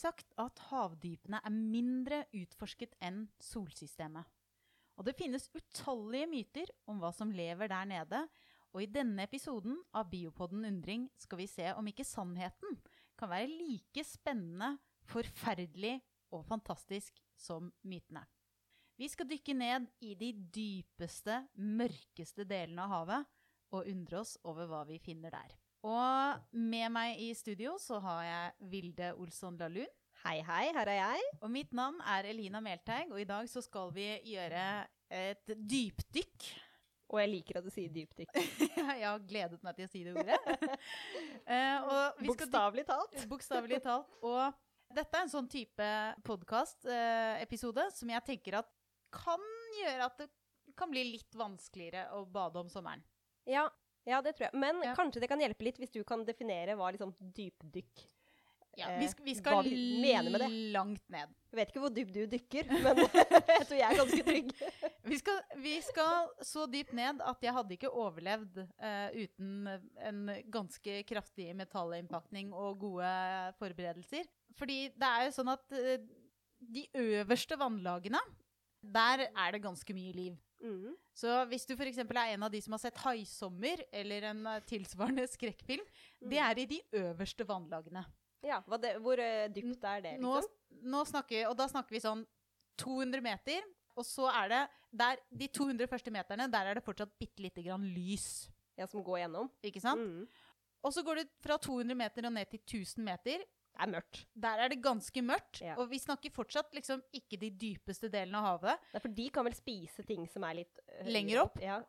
sagt at havdypene er mindre utforsket enn solsystemet. Og det finnes utallige myter om hva som lever der nede, og i denne episoden av Biopodden Undring skal vi se om ikke sannheten kan være like spennende, forferdelig og fantastisk som mytene. Vi skal dykke ned i de dypeste, mørkeste delene av havet og undre oss over hva vi finner der. Og med meg i studio så har jeg Vilde Olsson Lahlun. Hei, hei, her er jeg. Og mitt navn er Elina Melteig, og i dag så skal vi gjøre et dypdykk. Og jeg liker at du sier dypdykk. jeg har gledet meg til å si det ordet. uh, Bokstavelig talt. Bokstavelig talt. Og dette er en sånn type podkast-episode som jeg tenker at kan gjøre at det kan bli litt vanskeligere å bade om sommeren. Ja, ja, det tror jeg. Men Ja. kanskje det kan hjelpe litt hvis du kan definere hva liksom dypdykk Ja, Eh, vi, skal, vi skal vi mener med det. langt ned. Jeg vet ikke hvor dypt du dykker, men jeg tror jeg er ganske trygg. Vi skal, vi skal så dypt ned at jeg hadde ikke overlevd uh, uten en ganske kraftig metallinnpakning og gode forberedelser. Fordi det er jo sånn at uh, de øverste vannlagene, der er det ganske mye liv. Mm. Så hvis du f.eks. er en av de som har sett 'Haisommer' eller en eh, tilsvarende skrekkfilm, det Mm. er i de øverste vannlagene. Ja, hva det, Hvor eh, dypt er det, Nå, liksom? nå snakker, og da snakker vi sånn 200 meter, og så er det der, De 200 første meterne, der er det fortsatt bitte lite grann lys. Ja, som går gjennom? Ikke sant? Mm. Og så går det fra 200 meter og ned til 1000 meter. Er mørkt. Der er det ganske mørkt. Ja. Og vi snakker fortsatt liksom ikke de dypeste delene av havet. Det er for de kan vel spise ting som er litt eh, Lenger opp? Ja.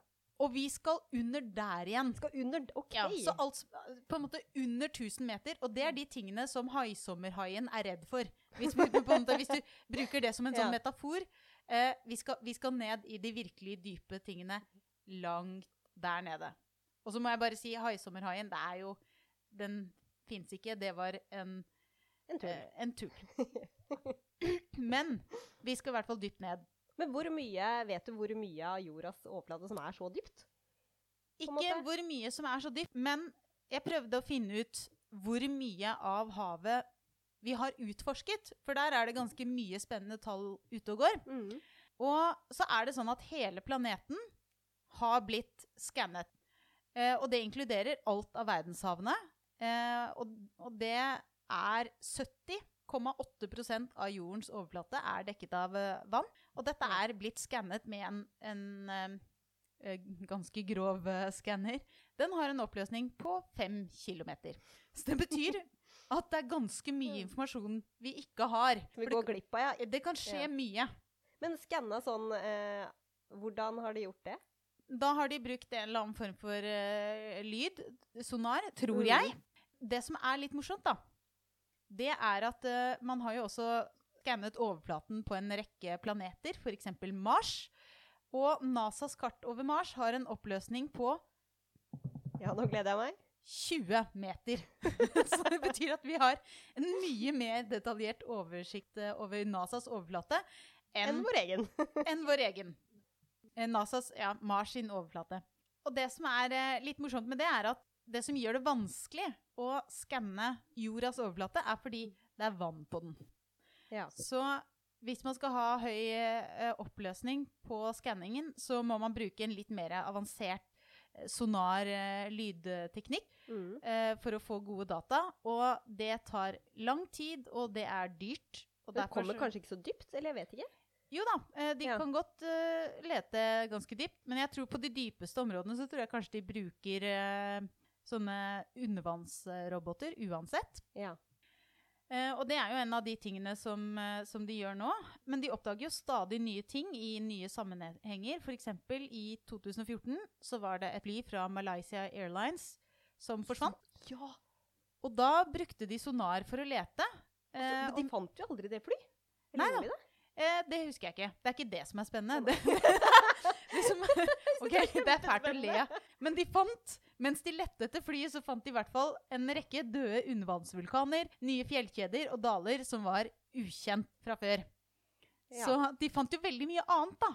Og vi skal under der igjen. Skal under OK. Ja, så alt på en måte under 1000 meter. Og det er de tingene som haisommerhaien er redd for. Hvis, måte, hvis du bruker det som en sånn metafor. Eh, vi, skal, vi skal ned i de virkelig dype tingene langt der nede. Og så må jeg bare si haisommerhaien, det er jo Den fins ikke. Det var en, En tur. eh, en tull. Men vi skal i hvert fall dypt ned. Men hvor mye, vet du hvor mye av jordas overflate som er så dypt? Ikke hvor mye som er så dypt, men jeg prøvde å finne ut hvor mye av havet vi har utforsket. For der er det ganske mye spennende tall ute og går. Mm. Og så er det sånn at hele planeten har blitt skannet. Eh, og det inkluderer alt av verdenshavene. Eh, og, og det er 70,8% av jordens overflate er dekket av eh, vann. Og dette er blitt skannet med en, en eh, eh, ganske grov skanner. Den har en oppløsning på 5 km. Så det betyr at det er ganske mye Mm. informasjon vi ikke har. Som vi går glipp av, ja. det, kan skje Ja. mye. Men skanna sånn eh, Hvordan har de gjort det? Da har de brukt en eller annen form for eh, lyd, sonar, tror jeg. Det som er litt morsomt, da, det er at uh, man har jo også skannet overflaten på en rekke planeter, f.eks. Mars. Og NASAs kart over Mars har en oppløsning på Ja, nå gleder jeg meg. 20 meter. Så det betyr at vi har en mye mer detaljert oversikt eh, over NASAs overflate Enn en vår egen. enn vår egen. Eh, NASAs, ja, Mars sin overflate. Og det som er litt morsomt med det, er at det som gjør det vanskelig å skanne jordas overflate, er fordi det er vann på den. Ja. Så hvis man skal ha høy eh, oppløsning på skanningen, så må man bruke en litt mer avansert eh, sonar eh, lydteknikk Mm. eh, for å få gode data. Og det tar lang tid, og det er dyrt. Og Det kommer kanskje ikke så dypt, eller jeg vet ikke. jo da, de Ja. kan godt uh, lete ganske dypt, men jeg tror på de dypeste områdene så tror jeg kanskje de bruker sånne undervannsroboter uansett. Ja. Uh, og det er jo en av de tingene som, uh, som de gjør nå. Men de oppdager jo stadig nye ting i nye sammenhenger. Eksempel i 2014 så var det et fly fra Malaysia Airlines som forsvant. ja. Og da brukte de sonar for å lete. Altså, Eh, men de om... fant jo aldri det fly. Nei da. det? Det husker jeg ikke. Det er ikke det som er spennende. Det, det som, okay, det er fælt å le av. Men de fant, mens de lette etter flyet, så fant de i hvert fall en rekke døde undervannsvulkaner, nye fjellkjeder og daler som var ukjent fra før. Ja. Så de fant jo veldig mye annet da,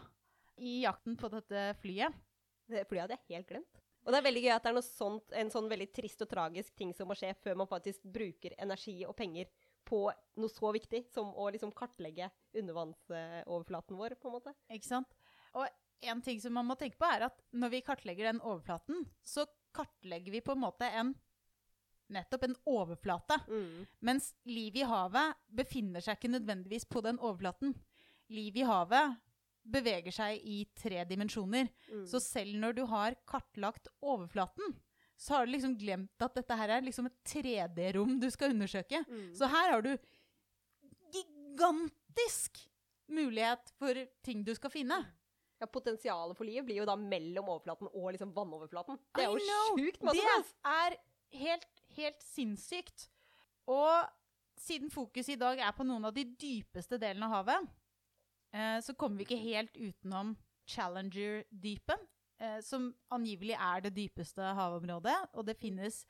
i jakten på dette flyet. Det flyet hadde jeg helt glemt. Og det er veldig gøy at det er sånt, en sånn veldig trist og tragisk ting som må skje før man faktisk bruker energi og penger på noe så viktig som å liksom kartlegge undervannsoverflaten vår, på en måte. Ikke sant? Og en ting som man må tenke på, er at når vi kartlegger den overflaten, så kartlegger vi på en måte en nettopp en overflate. Mm. Mens livet i havet befinner seg ikke nødvendigvis på den overflaten. Livet i havet beveger seg i tre dimensjoner. Mm. Så selv når du har kartlagt overflaten, så har du liksom glemt at dette her er liksom et 3D-rom du skal undersøke. Mm. Så her har du gigantisk mulighet for ting du skal finne. Ja, Potensialet for liv blir jo da mellom overflaten og liksom vannoverflaten. Det er jo sjukt masse Det er helt, helt sinnssykt. Og siden fokuset i dag er på noen av de dypeste delene av havet, eh, så kommer vi ikke helt utenom Challenger-dypet, eh, som angivelig er det dypeste havområdet. Og det finnes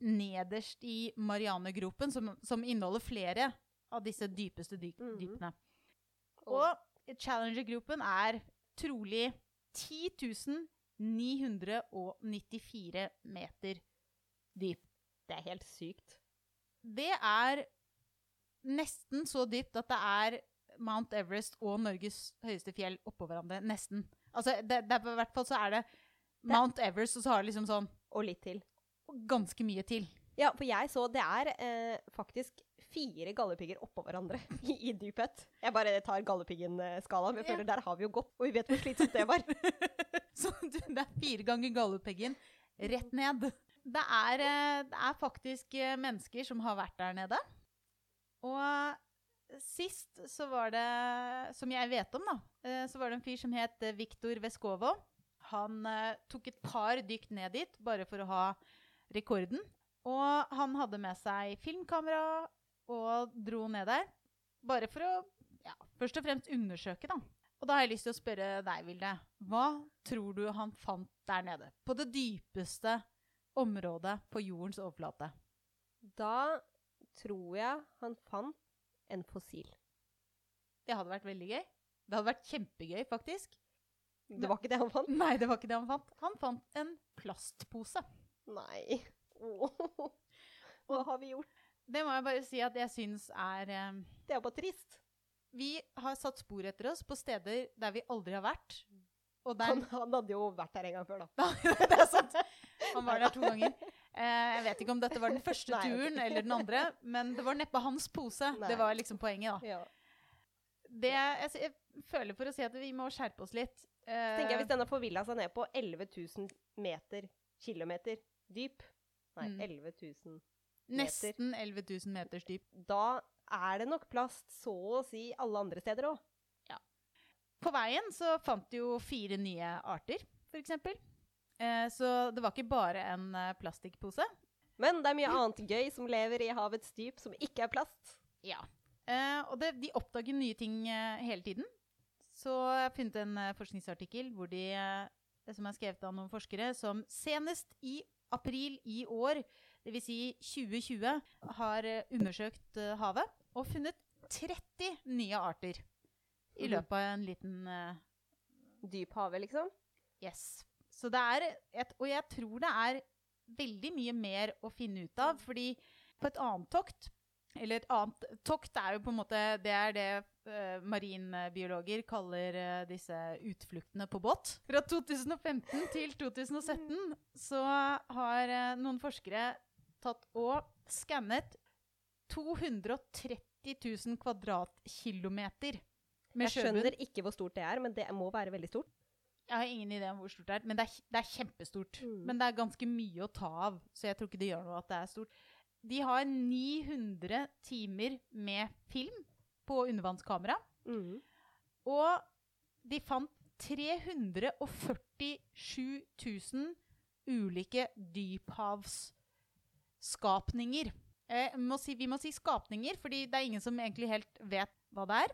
nederst i Marianegropen, som, som inneholder flere av disse dypeste dypene. Mm dypene. Og Og Challenger-gropen er trolig 10 994 meter dyp. det er helt sykt. Det er nesten så dypt at det er Mount Everest og Norges høyeste fjell oppå hverandre. Nesten. Altså, det, det I hvert fall så er det Mount Everest, og så har det liksom sånn Og litt til. Og ganske mye til. Ja, for jeg så det er eh, faktisk fire gallepigger oppå hverandre i, i dyphet. Jeg bare tar gallepiggen-skalaen. Jeg Ja. føler der har vi jo gått, og vi vet hvor slitsomt det var. Så det er fire ganger gallepiggen rett ned. Det er, eh, det er faktisk eh, mennesker som har vært der nede. Og sist så var det, som jeg vet om, da, eh, så var det en fyr som het Viktor Veskovo. Han tok et par dykk ned dit bare for å ha rekorden. Og han hadde med seg filmkamera og dro ned der. Bare for å ja, først og fremst undersøke, da. Og da har jeg lyst til å spørre deg, Vilde. Hva tror du han fant der nede? På det dypeste området på jordens overflate? Da tror jeg han fant en fossil. Det hadde vært veldig gøy. Det hadde vært kjempegøy, faktisk. Det var ikke det han fant? Nei, det var ikke det han fant. Han fant en plastpose. Nei. Åh. Hva har vi gjort? Det må jeg bare si at jeg syns er eh, Det er jo bare trist. Vi har satt spor etter oss på steder der vi aldri har vært. Og der Han, han hadde jo vært der en gang før, da. det er sant. Han var der to ganger. Eh, jeg vet ikke om dette var den første Nei, turen eller den andre, men det var neppe hans pose. Nei. Det var liksom poenget, da. Ja. Det, jeg, jeg føler for å si at vi må skjerpe oss litt. Eh, Tenker jeg Hvis denne forvilla seg ned på 11 000 meter, kilometer dyp Nei, Mm. 11 000 nesten 11 000 meters dyp. Da er det nok plast så å si alle andre steder òg. På veien så fant de jo fire nye arter, f.eks. Eh, så det var ikke bare en eh, plastikkpose. Men det er mye annet gøy som lever i havets dyp, som ikke er plast. Ja. Eh, og det, de oppdager nye ting eh, hele tiden. Så jeg har funnet en forskningsartikkel hvor de, som er skrevet av noen forskere, som senest i april i år, dvs. Si 2020, har eh, undersøkt eh, havet og funnet 30 nye arter i Mhm. løpet av en liten uh, Dyp hage, liksom. Yes. Så det er et, Og jeg tror det er veldig mye mer å finne ut av, fordi på et annet tokt Eller et annet tokt er jo på en måte Det er det eh, marinbiologer kaller eh, disse utfluktene på båt. Fra 2015 til 2017 så har eh, noen forskere tatt og skannet 230 000 kvadratkilometer med Jeg sjøbunn. skjønner ikke hvor stort det er, men det må være veldig stort. Jeg har ingen idé om hvor stort det er, men det er, det er kjempestort. Mm. Men det er ganske mye å ta av, så jeg tror ikke det gjør noe at det er stort. De har 900 timer med film på undervannskamera, Mm. og de fant 347 000 ulike dyphavsskapninger. Eh, må si, vi må si skapninger, fordi det er ingen som egentlig helt vet hva det er.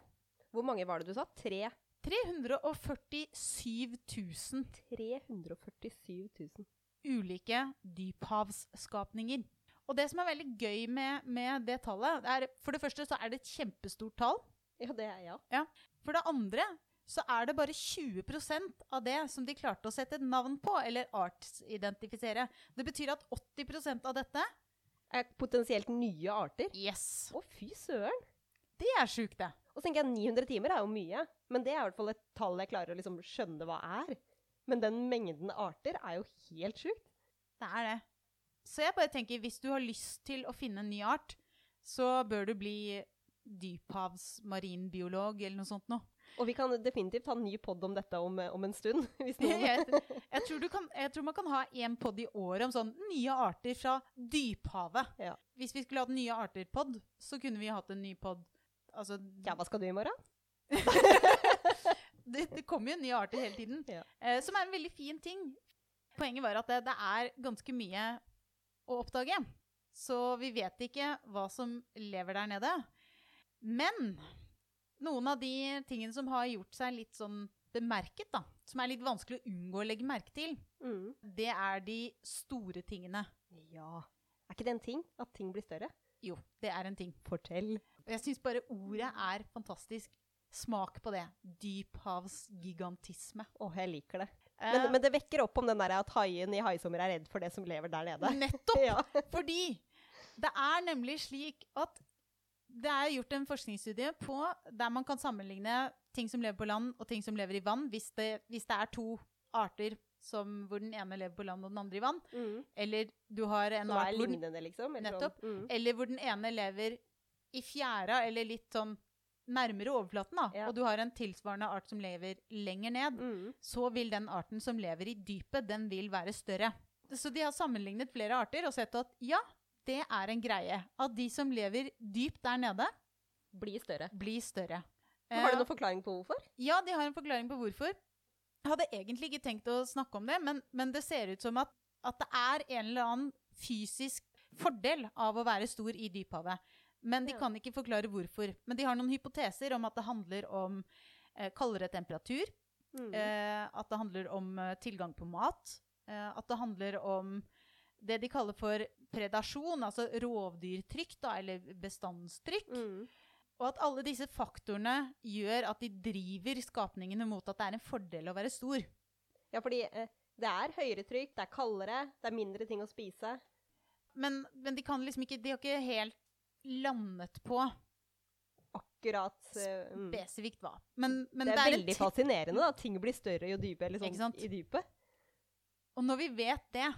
Hvor mange var det du sa? Tre? 347 000 347 000. ulike dyphavsskapninger. Og det som er veldig gøy med, med det tallet, er for det første så er det et kjempestort tall. Ja, det er ja. For det andre så er det bare 20% av det som de klarte å sette et navn på, eller artsidentifisere. Det betyr at 80% av dette Er potensielt nye arter. Yes. Å, fy søren. Det er sjukt, det. Og så tenker jeg 900 timer er jo mye, men det er i hvert fall et tall jeg klarer å liksom skjønne hva er. Men den mengden arter er jo helt sjukt. Det er det. Så jeg bare tenker, hvis du har lyst til å finne en ny art, så bør du bli dyphavsmarinbiolog eller noe sånt noe. Og vi kan definitivt ha en ny pod om dette om, om en stund. Hvis noen Jeg, jeg, tror du kan, jeg tror man kan ha én pod i året om sånn nye arter fra dyphavet. Ja. Hvis vi skulle hatt nye arter-pod, så kunne vi hatt en ny pod Altså, Ja, hva skal du i morgen? det, det kommer jo nye arter hele tiden. Ja. Eh, som er en veldig fin ting. Poenget var at det, det er ganske mye å oppdage. Så vi vet ikke hva som lever der nede. Men noen av de tingene som har gjort seg litt sånn bemerket, da, som er litt vanskelig å unngå å legge merke til, Mm. det er de store tingene. Ja. Er ikke det en ting? At ting blir større? Jo, det er en ting. Fortell. Jeg syns bare ordet er fantastisk. Smak på det. Dyphavsgigantisme. Å, jeg liker det. Eh, Men, men det vekker opp om den der at haien i Haisommer er redd for det som lever der nede. nettopp! Ja. Fordi det er nemlig slik at det er gjort en forskningsstudie på der man kan sammenligne ting som lever på land og ting som lever i vann, hvis det, hvis det er to arter som, hvor den ene lever på land og den andre i vann. Mm. Eller du har en Som art hvor lignende, liksom? eller Nettopp. sånn. Mm. eller hvor den ene lever i fjæra, eller litt sånn nærmere overflaten, da, Ja. og du har en tilsvarende art som lever lenger ned, Mm. så vil den arten som lever i dypet, den vil være større. Så de har sammenlignet flere arter og sett at ja, det er en greie. At de som lever dypt der nede, Blir større. blir større. Har du Eh, noen forklaring på hvorfor? Ja, de har en forklaring på hvorfor. Jeg hadde egentlig ikke tenkt å snakke om det, men, men det ser ut som at, at det er en eller annen fysisk fordel av å være stor i dyphavet. Men de Ja. kan ikke forklare hvorfor. Men de har noen hypoteser om at det handler om eh, kaldere temperatur, Mm. eh, at det handler om eh, tilgang på mat, eh, at det handler om det de kaller for predasjon, altså rovdyrtrykk, da, eller bestandstrykk. Mm. Og at alle disse faktorene gjør at de driver skapningene mot at det er en fordel å være stor. Ja, fordi eh, det er høyere trykk, det er kaldere, det er mindre ting å spise. Men, men de kan liksom ikke De har ikke helt landet på Akkurat. eh, mm. spesifikt hva. Men, men det er, en veldig ti- fascinerende, da. Ting blir større jo dypere eller sånn, i dypet. Og når vi vet det,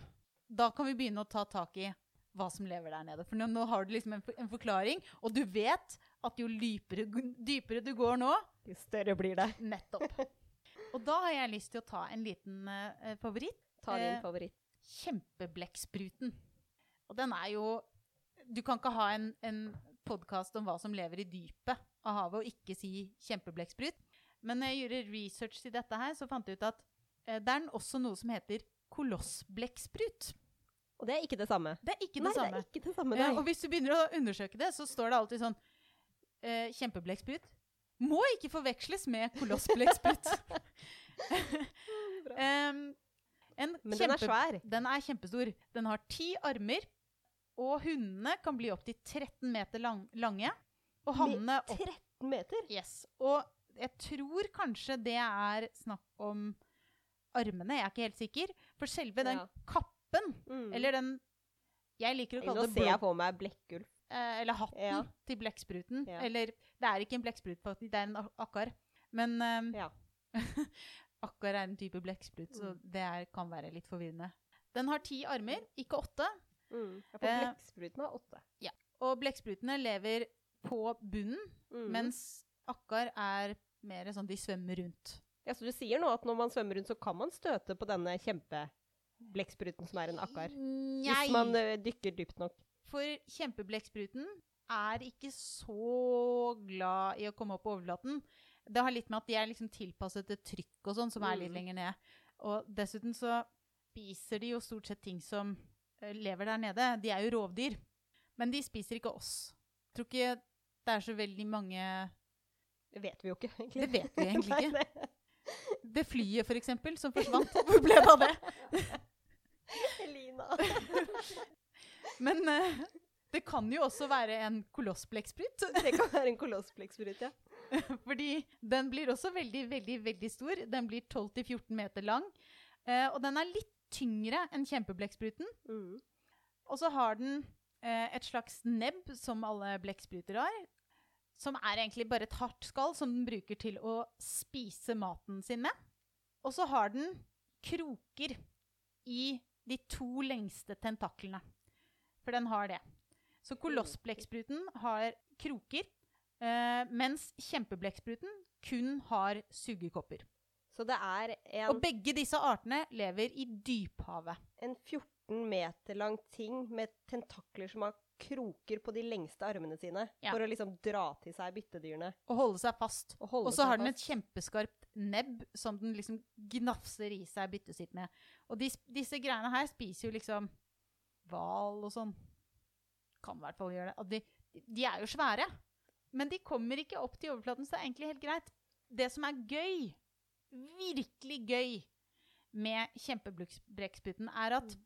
da kan vi begynne å ta tak i hva som lever der nede. For nå, nå har du liksom en, en forklaring, og du vet at jo dypere, dypere du går nå Jo større blir det. Nettopp. Og da har jeg lyst til å ta en liten uh, favoritt. Ta din Eh, favoritt. Kjempeblekkspruten. Og den er jo Du kan ikke ha en, en podkast om hva som lever i dypet av havet, og ikke si kjempeblekksprut. Men når jeg gjorde research til dette her, så fant jeg ut at eh, det er også noe som heter kolossblekksprut. Og det er ikke det samme. Det er ikke nei, det samme. det ikke det samme. Eh, Nei. og hvis du begynner å undersøke det, så står det alltid sånn eh, Kjempeblekksprut. Må ikke forveksles med kolossblekksprut. um, Men den er svær. Den er kjempestor. Den har ti armer, og hundene kan bli opptil 13 meter lang, lange. Og hannene opp 13 meter? Yes. Og jeg tror kanskje det er snakk om armene, jeg er ikke helt sikker. For selve den Ja. kappen, Mm. eller den Jeg liker å kalle Nå ser jeg på meg blekkulv. eh, eller hatten Ja. til blekkspruten. Ja. Eller det er ikke en blekksprut, det er en akkar. Men Ja. akkar er en type blekksprut, så Mm. det er, kan være litt forvirrende. Den har ti armer, ikke åtte. Mm. Ja, for Eh, blekkspruten åtte. åtte. Og blekksprutene lever på bunnen, Mm. mens akkar er mer sånn de svømmer rundt. Ja, så du sier nå at når man svømmer rundt, så kan man støte på denne kjempeblekkspruten som er en akkar? Hvis man dykker dypt nok. for kjempeblekkspruten er ikke så glad i å komme opp på overflaten. Det har litt med at de er liksom tilpasset et trykk og sånn, som er litt Mm. lenger ned. Og dessuten så spiser de jo stort sett ting som eh, lever der nede. De er jo rovdyr. Men de spiser ikke oss. Jeg tror ikke det er så veldig mange Det vet vi jo ikke, egentlig. Det vet vi egentlig ikke. det- Det flyet, for eksempel, som forsvant. Hvor ble det av det? Elina. Men uh, det kan jo også være en kolossblekksprut. Det kan være en kolossblekksprut, ja. Fordi den blir også veldig, veldig, veldig stor. Den blir 12-14 meter lang. Uh, og den er litt tyngre enn kjempeblekkspruten. Mm. Og så har den eh, et slags nebb som alle blekkspruter har. Som er egentlig bare et hardt skall som den bruker til å spise maten sin med. Og så har den kroker i de to lengste tentaklene. For den har det. Så kolossblekkspruten har kroker, eh, mens kjempeblettspruten kun har sugekopper. Så det er en, Og begge disse artene lever i dyphavet. en 14 meter lang ting med tentakler som har kroker på de lengste armene sine. Ja. For å liksom dra til seg byttedyrene. Og holde seg fast. Og så har den et kjempeskarpt nebb som den liksom gnafser i seg byttet sitt med. Og de, disse greiene her spiser jo liksom hval og sånn. Kan i hvert fall gjøre det. De, de er jo svære. Men de kommer ikke opp til overflaten, så det er egentlig helt greit. Det som er gøy, virkelig gøy, med kjempebrekksputen, er at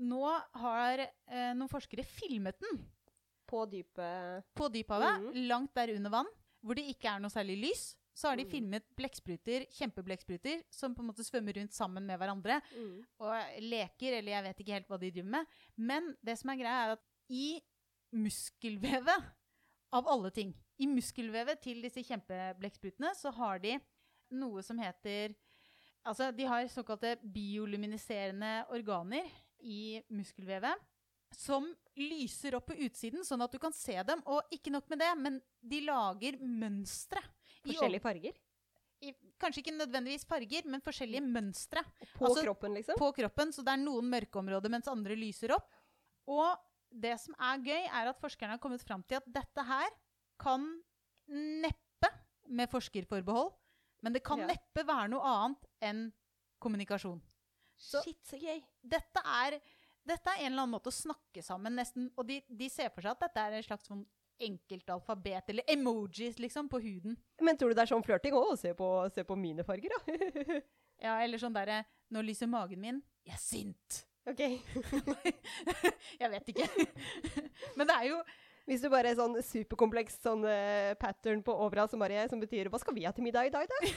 nå har eh, noen forskere filmet den På dypet på dyphavet, Mm. langt der under vann, hvor det ikke er noe særlig lys, så har de mm. filmet blekkspruter, kjempeblekkspruter, som på en måte svømmer rundt sammen med hverandre og leker, eller jeg vet ikke helt hva de driver med. Men det som er greia, er at i muskelvevet, av alle ting, i muskelvevet til disse kjempeblettsprutene, så har de noe som heter Altså, de har såkalte bioluminiserende organer i muskelvevet som lyser opp på utsiden, sånn at du kan se dem. Og ikke nok med det, men de lager mønstre. Forskjellige farger. i, kanskje ikke nødvendigvis farger, men forskjellige mønstre På Altså, kroppen, liksom. på kroppen. Så det er noen mørke områder, mens andre lyser opp. Og det som er gøy, er at forskerne har kommet fram til at dette her kan neppe, med forskerforbehold, men det kan Ja. neppe være noe annet enn kommunikasjon. så- Shit, så gøy. Dette er, dette er en eller annen måte å snakke sammen, nesten. Og de, de ser for seg at dette er en slags sånn enkelt alfabet, eller emojis, liksom, på huden. Men tror du det er sånn flørting? Å, se på, se på mine farger, da. Ja, eller sånn derre Nå lyser magen min. Jeg er sint. ok. jeg vet ikke. Men det er jo Hvis du bare er sånn superkompleks sånn uh, pattern på overalt som, bare, som betyr 'hva skal vi ha til middag i dag', da?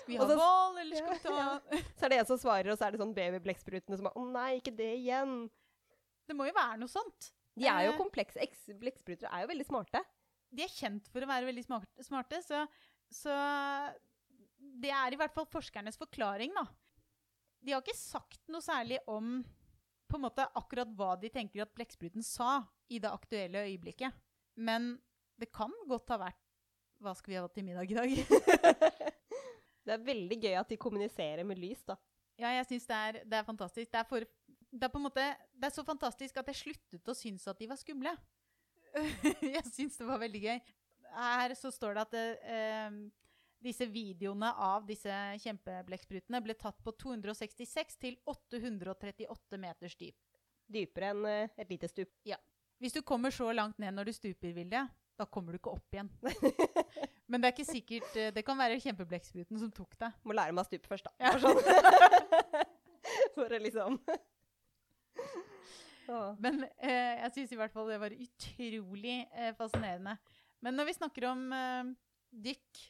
Skal vi ha hval, eller skal vi ta Ja, Så er det en som svarer, og så er det sånn babybblekksprutene som bare 'å nei, ikke det igjen'. Det må jo være noe sånt. De er jo Eh. komplekse. Blekkspruter er jo veldig smarte. De er kjent for å være veldig smarte, så, så det er i hvert fall forskernes forklaring, da. De har ikke sagt noe særlig om på en måte akkurat hva de tenker at blekkspruten sa i det aktuelle øyeblikket. Men det kan godt ha vært Hva skal vi ha til middag i dag? Det er veldig gøy at de kommuniserer med lys, da. Ja, jeg syns det, det er fantastisk. Det er, for, det er på en måte Det er så fantastisk at jeg sluttet å synes at de var skumle. jeg syns det var veldig gøy. Her så står det at eh, disse videoene av disse kjempeblekksprutene ble tatt på 266 til 838 meters dyp. Dypere enn eh, et lite stup. Ja. Hvis du kommer så langt ned når du stuper, Vilje, da kommer du ikke opp igjen. Men det er ikke sikkert eh, Det kan være kjempeblekkspruten som tok deg. Må lære meg å stupe først, da. Ja. For, sånn. For å liksom. Men eh, jeg syns i hvert fall det var utrolig eh, fascinerende. Men når vi snakker om eh, dykk,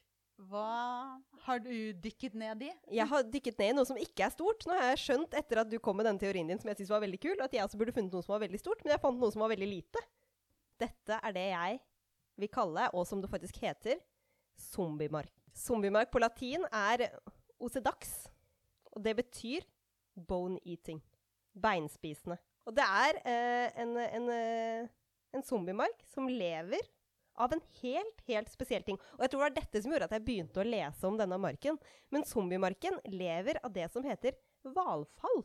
hva har du dykket ned i? Jeg har dykket ned i noe som ikke er stort. Nå har jeg skjønt etter at du kom med denne teorien din, som jeg synes var veldig kul, at jeg også burde funnet noe som var veldig stort, men jeg fant noe som var veldig lite. Dette er det jeg vil kalle, og som det faktisk heter, zombiemark. Zombiemark på latin er osedax, og det betyr bone eating. Beinspisende. Og det er eh, en, en, eh, en zombiemark som lever av en helt, helt spesiell ting. Og jeg tror det var dette som gjorde at jeg begynte å lese om denne marken. Men zombiemarken lever av det som heter hvalfall.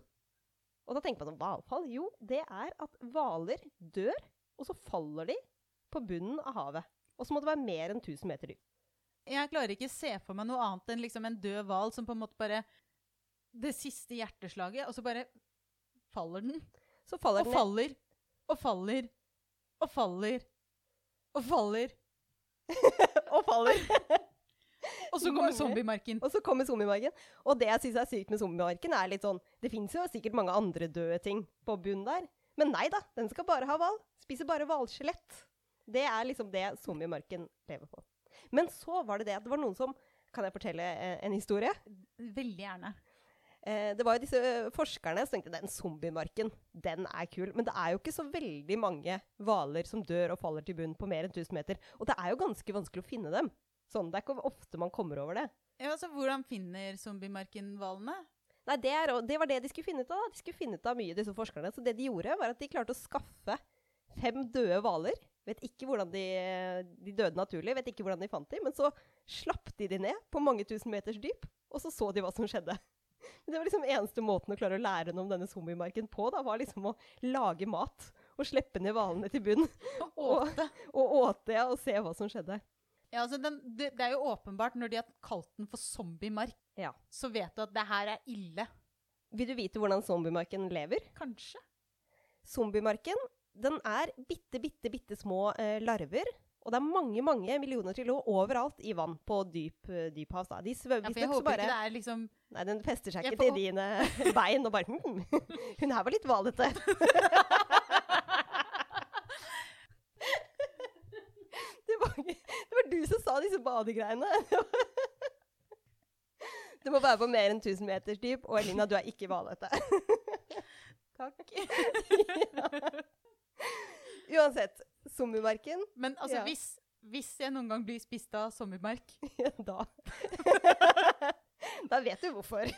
Og da tenker man sånn, hvalfall? Jo, det er at hvaler dør, og så faller de på bunnen av havet. Og så må det være mer enn 1000 meter dyp. Jeg klarer ikke se for meg noe annet enn liksom en død hval som på en måte bare Det siste hjerteslaget, og så bare faller den. Så faller Og den faller. Og faller. Og faller. Og faller. og faller. Og så kommer zombiemarken. Og så kommer zombiemarken. Og det jeg syns er sykt med zombiemarken, er litt sånn Det fins jo sikkert mange andre døde ting på bunnen der. Men nei da, den skal bare ha hval. Spiser bare hvalskjelett. Det er liksom det zombiemarken lever på. Men så var det det at det var noen som Kan jeg fortelle eh, en historie? Veldig gjerne. Eh, det var jo disse eh, forskerne som tenkte den zombiemarken, den er kul. Men det er jo ikke så veldig mange hvaler som dør og faller til bunn på mer enn 1000 meter. Og det er jo ganske vanskelig å finne dem. Sånn, Det er ikke ofte man kommer over det. Ja, altså, hvordan finner zombiemarken hvalene? Nei, det, er, det, var det de skulle finne ut av. da. De skulle finne ut av mye, disse forskerne. Så det de gjorde, var at de klarte å skaffe fem døde hvaler. Vet ikke hvordan de, de døde naturlig, vet ikke hvordan de fant dem. Men så slapp de de ned på mange tusen meters dyp, og så så de hva som skjedde. Det var liksom eneste måten å klare å lære noe om denne zombiemarken på, da, var liksom å lage mat. Og slippe ned hvalene til bunn. Og, og åte ja, og se hva som skjedde. Ja, altså den, det, det, er jo åpenbart, når de har kalt den for zombiemark, ja. så vet du at det her er ille. Vil du vite hvordan zombiemarken lever? Kanskje. Zombiemarken den er bitte, bitte, bitte små eh, larver. Og det er mange mange millioner til overalt i vann på dyp, dyp hav. De svømmer ja, for jeg håper bare, ikke det er liksom Nei, den fester seg ikke til dine bein og bare hm, Hun her var litt hvalete. det, var, det var du som sa disse badegreiene. Du må være på mer enn 1000 meters dyp, og Elina, du er ikke hvalete. Takk. ja. Uansett, zombiemarken Men altså, ja. hvis, hvis, jeg noen gang blir spist av zombiemark ja, Da Da vet du hvorfor.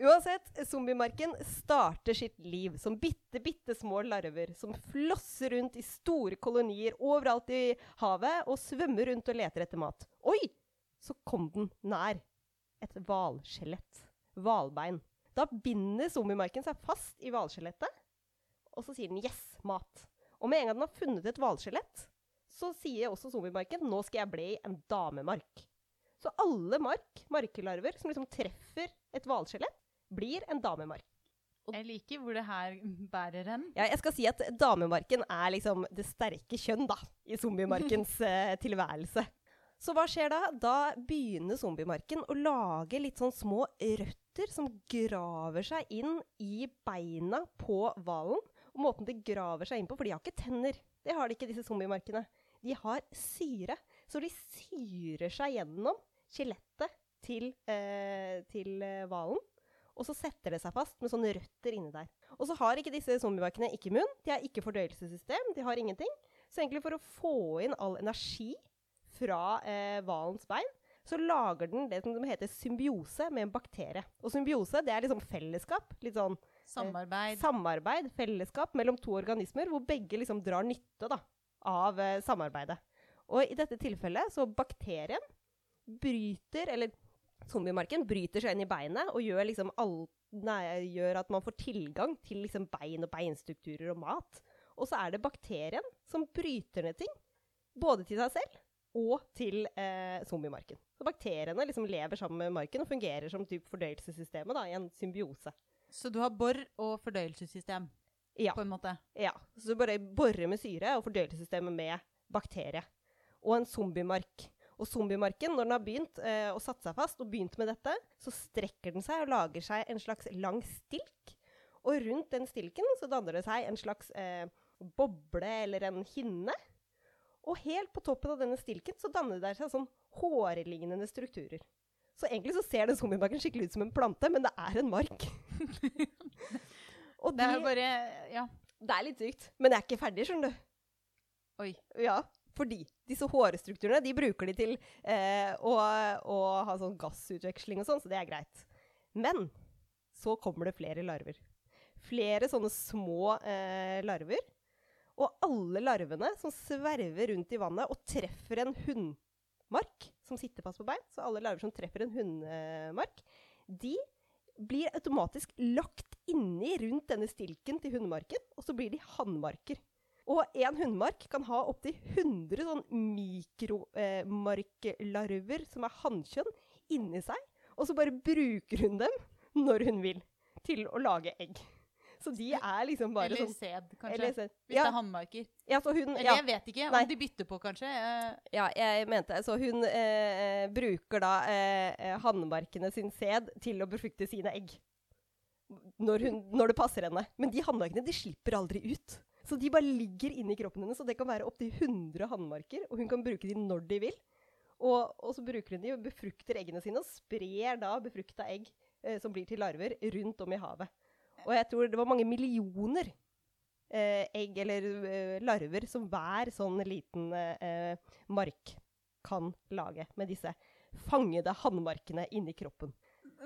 Uansett, zombiemarken starter sitt liv som bitte, bitte små larver som flosser rundt i store kolonier overalt i havet og svømmer rundt og leter etter mat. Oi! Så kom den nær. Et hvalskjelett. Hvalbein. Da binder zombiemarken seg fast i hvalskjelettet og så sier den 'yes, mat'. Og med en gang den har funnet et hvalskjelett, så sier også zombiemarken 'nå skal jeg bli en damemark'. Så alle mark, markelarver som liksom treffer et hvalskjelett, blir en damemark. Og jeg liker hvor det her bærer hen. Ja, jeg skal si at damemarken er liksom det sterke kjønn da, i zombiemarkens uh, tilværelse. Så hva skjer da? Da begynner zombiemarken å lage litt sånn små røtter som graver seg inn i beina på hvalen. Og måten de graver seg inn på, for de har ikke tenner. Det har de ikke, disse zombiemarkene. De har syre. Så de syrer seg gjennom skjelettet til eh, hvalen. Eh, og så setter det seg fast med sånne røtter inni der. Og så har ikke disse zombiemarkene ikke munn, de har ikke fordøyelsessystem, de har ingenting. Så egentlig for å få inn all energi fra eh, hvalens eh, bein, så lager den det som heter symbiose med en bakterie. Og symbiose det er liksom fellesskap. Litt sånn Samarbeid. Samarbeid, fellesskap mellom to organismer hvor begge liksom drar nytte da, av eh, samarbeidet. Og i dette tilfellet så bakterien bryter, eller zombiemarken bryter seg inn i beinet og gjør, liksom all, nei, gjør at man får tilgang til liksom bein og beinstrukturer og mat. Og så er det bakterien som bryter ned ting. Både til seg selv og til eh, zombiemarken. Så bakteriene liksom lever sammen med marken og fungerer som typ fordøyelsessystemet da, i en symbiose. Så du har bor og fordøyelsessystem? Ja. på en måte? Ja. Så du bare borer med syre og fordøyelsessystemet med bakterie. Og en zombiemark. Og zombiemarken, når den har begynt eh, å satt seg fast og begynt med dette, så strekker den seg og lager seg en slags lang stilk. Og rundt den stilken så danner det seg en slags eh, boble eller en hinne. Og helt på toppen av denne stilken så danner det seg sånn hårlignende strukturer. Så egentlig så ser den zombiemarken skikkelig ut som en plante, men det er en mark. og det er bare Ja. Det er litt sykt. Men jeg er ikke ferdig, skjønner du. Oi. Ja, fordi disse hårstrukturene de bruker de til eh, å, å, ha sånn gassutveksling og sånn, så det er greit. Men så kommer det flere larver. Flere sånne små eh, larver og alle larvene som sverver rundt i vannet og treffer en hundmark som fast på bein, så alle larver som treffer en hundmark, de blir automatisk lagt inni rundt denne stilken til hundemarken, og så blir de hannmarker. Og en hundemark kan ha opptil 100 sånn mikromarklarver som er hannkjønn, inni seg. Og så bare bruker hun dem når hun vil, til å lage egg. Så de er liksom bare eller sånn sæd, kanskje. Eller sæd. Hvis ja. det er hannmarker. Ja, hun, eller jeg vet ikke. Om Nei. de bytter på, kanskje. Ja, jeg mente Så hun eh, bruker da eh, eh, hannmarkene sin sæd til å befrukte sine egg. Når, hun, når, det passer henne. Men de hannmarkene de slipper aldri ut. Så de bare ligger inni kroppen hennes, og det kan være opptil 100 hannmarker. Og hun kan bruke de når de vil. Og, og så bruker hun de og befrukter eggene sine, og sprer da befrukta egg eh, som blir til larver, rundt om i havet. Og jeg tror det var mange millioner eh, egg eller eh, larver som hver sånn liten eh, mark kan lage med disse fangede hannmarkene inni kroppen.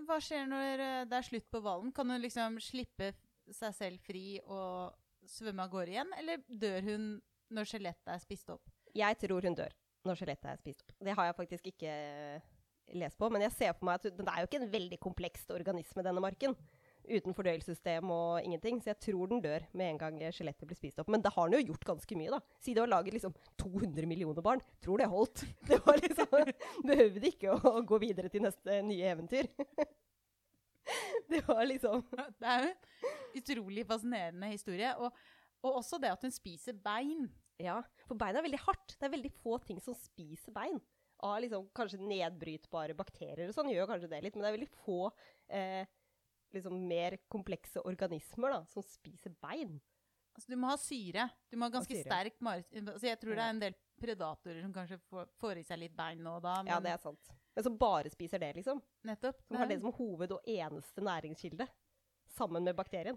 Hva skjer når eh, det er slutt på hvalen? Kan hun liksom slippe seg selv fri og svømme av gårde igjen, eller dør hun når skjelettet er spist opp? Jeg tror hun dør når skjelettet er spist opp. Det har jeg faktisk ikke eh, lest på, men jeg ser på meg at det er jo ikke en veldig komplekst organisme, denne marken. Uten fordøyelsessystem og ingenting. Så jeg tror den dør med en gang skjelettet blir spist opp. Men det har den jo gjort ganske mye, da. Siden det var laget liksom 200 millioner barn. Tror det holdt. Det var liksom, behøvde ikke å, gå videre til neste nye eventyr. Det var liksom Det er jo en utrolig fascinerende historie. Og, og også det at hun spiser bein. Ja, for bein er veldig hardt. Det er veldig få ting som spiser bein. Av liksom, kanskje nedbrytbare bakterier og sånn gjør kanskje det litt, men det er veldig få eh, liksom mer komplekse organismer da, som spiser bein. Altså, du må ha syre. Du må ha ganske syre. sterk mar- altså, Jeg tror det er en del predatorer som kanskje får, i seg litt bein nå og da. Men Ja, det er sant. Men som bare spiser det, liksom. nettopp. Som har det som hoved- og eneste næringskilde. Sammen med bakterien.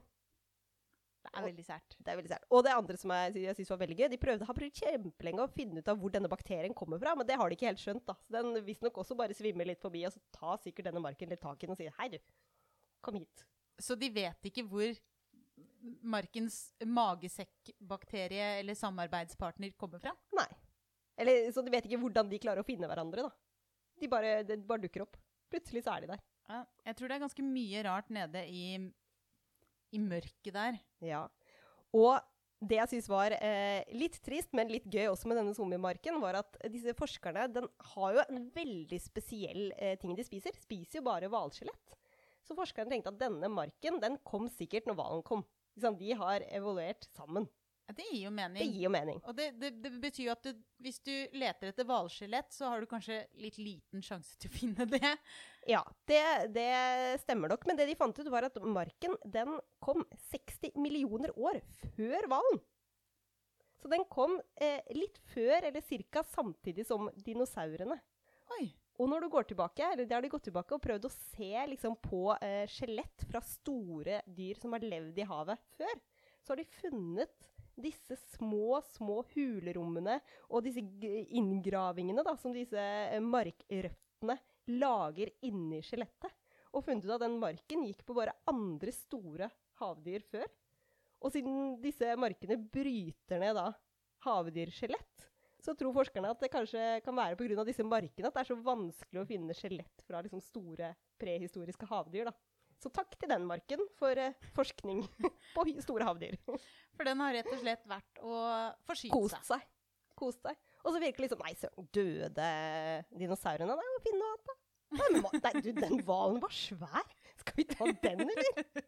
det er veldig sært. Det er veldig sært. Og det andre som jeg, jeg synes var veldig gøy, de prøvde, har prøvd kjempelenge å finne ut av hvor denne bakterien kommer fra, men det har de ikke helt skjønt. da. Så den visstnok også bare svimmer litt forbi, og så tar sikkert denne marken litt tak i den og sier hei, du, kom hit. Så de vet ikke hvor markens magesekkbakterie eller samarbeidspartner kommer fra? Nei. Eller, så de vet ikke hvordan de klarer å finne hverandre, da. De bare, de bare dukker opp. Plutselig så er de der. Ja, jeg tror det er ganske mye rart nede i, i mørket der. Ja. Og det jeg syns var eh, litt trist, men litt gøy også med denne zombiemarken, var at disse forskerne den har jo en veldig spesiell eh, ting de spiser. Spiser jo bare hvalskjelett. Så forskerne tenkte at denne marken den kom sikkert når hvalen kom. De har evaluert sammen. Ja, det gir jo mening. Det gir jo mening. Og det, det, det betyr jo at du, hvis du leter etter hvalskjelett, så har du kanskje litt liten sjanse til å finne det. Ja, det, det stemmer nok. Men det de fant ut, var at marken den kom 60 millioner år før hvalen. Så den kom eh, litt før, eller ca. samtidig som dinosaurene. Oi. Og når du går tilbake, eller har de gått tilbake og prøvd å se liksom, på eh, skjelett fra store dyr som har levd i havet før, så har de funnet disse små, små hulerommene og disse inngravingene da, som disse eh, markrøttene lager inni skjelettet. Og funnet ut at den marken gikk på bare andre store havdyr før. Og siden disse markene bryter ned da havdyrskjelett, så tror forskerne at det kanskje kan være pga. disse markene at det er så vanskelig å finne skjelett fra liksom store prehistoriske havdyr. da. Så takk til den marken for eh, forskning på store havdyr. For den har rett og slett vært å forsyne Kost seg. seg. Kost seg. Og så virker det liksom Nei, søren, døde dinosaurene? Nei, må finne noe annet, da. Nei, men, nei, du, den hvalen var svær. Skal vi ta den, eller?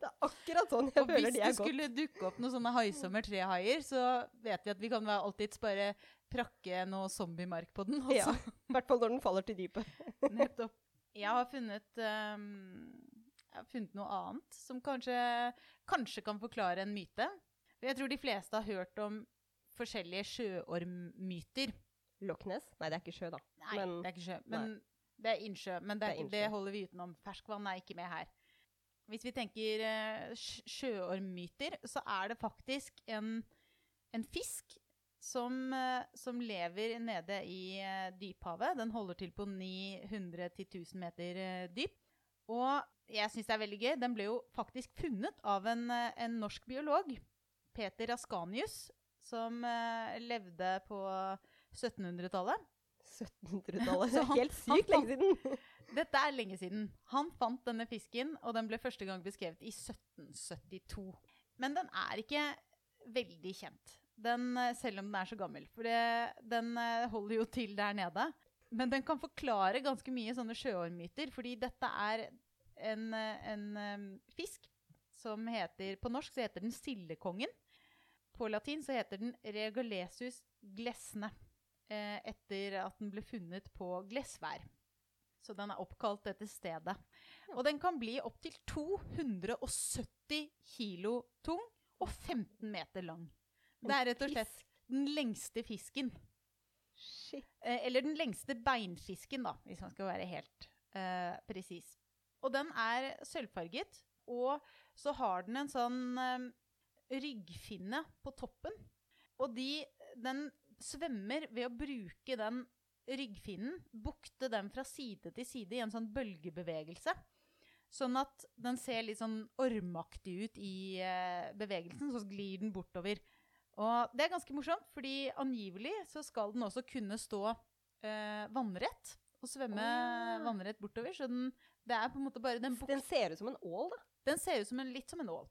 Det er akkurat sånn jeg Og føler hvis de det er gått. skulle dukke opp noen sånne haisommer trehaier, så vet vi at vi kan alltids bare prakke noe zombiemark på den. Og Ja, I hvert fall når den faller til dypet. Nettopp. Jeg har funnet, um, jeg har funnet noe annet som kanskje, kanskje kan forklare en myte. Jeg tror de fleste har hørt om forskjellige sjøormmyter. Loch Ness? Nei, det er ikke sjø, da. Nei, Men- det er ikke sjø. Men det er innsjø. Men det, Det er innsjø. det holder vi utenom. Ferskvann er ikke med her. Hvis vi tenker eh, sjøormmyter, så er det faktisk en, en fisk som, eh, som lever nede i eh, dyphavet. Den holder til på 900-1000 meter dyp. Og jeg syns det er veldig gøy. Den ble jo faktisk funnet av en, en norsk biolog, Peter Askanius, som levde på 1700-tallet. 1700-tallet. Helt sykt lenge siden. Dette er lenge siden. Han fant denne fisken, og den ble første gang beskrevet i 1772. Men den er ikke veldig kjent, den, eh, selv om den er så gammel. For det, den eh, holder jo til der nede. Men den kan forklare ganske mye sånne sjøormmyter, fordi dette er en, eh, en fisk som heter På norsk så heter den sildekongen. På latin så heter den regolesus glesne, etter at den ble funnet på Glesvær. Så den er oppkalt etter stedet. Og den kan bli opptil 270 kilo tung og 15 meter lang. Det er rett og slett den lengste fisken. Shit. Eh, eller den lengste beinfisken, da, hvis man skal være helt eh, presis. Og den er sølvfarget, og så har den en sånn eh, ryggfinne på toppen. Og de, den svømmer ved å bruke den ryggfinnen, bukte den fra side til side i en sånn bølgebevegelse. Sånn at den ser litt sånn ormaktig ut i eh, bevegelsen, så glir den bortover. Og det er ganske morsomt, fordi angivelig så skal den også kunne stå eh, vannrett og svømme oh. vannrett bortover. Så den, det er på en måte bare den Den ser ut som en ål, da. Den ser ut som en, litt som en ål,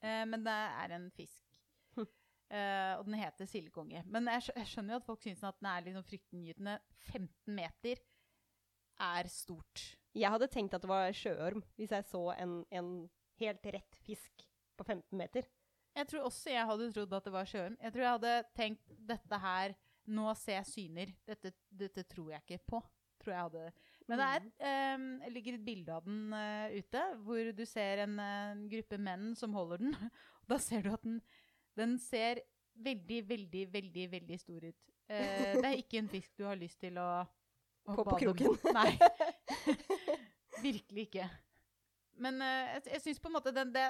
eh, men det er en fisk. Eh, og den heter sildekonge. Men jeg, jeg skjønner jo at folk syns at den er liksom fryktinngytende. 15 meter er stort. Jeg hadde tenkt at det var sjøorm hvis jeg så en, en helt rett fisk på 15 meter. Jeg tror også jeg hadde trodd at det var sjøorm. Jeg tror jeg hadde tenkt dette her Nå ser jeg syner. Dette, dette tror jeg ikke på. Tror jeg hadde. Men det er, um, ligger et bilde av den uh, ute, hvor du ser en uh, gruppe menn som holder den. Da ser du at den, den ser veldig, veldig, veldig veldig stor ut. Eh, det er ikke en fisk du har lyst til å, å på På. kroken. Nei. Virkelig ikke. Men eh, jeg, jeg syns på en måte den, det,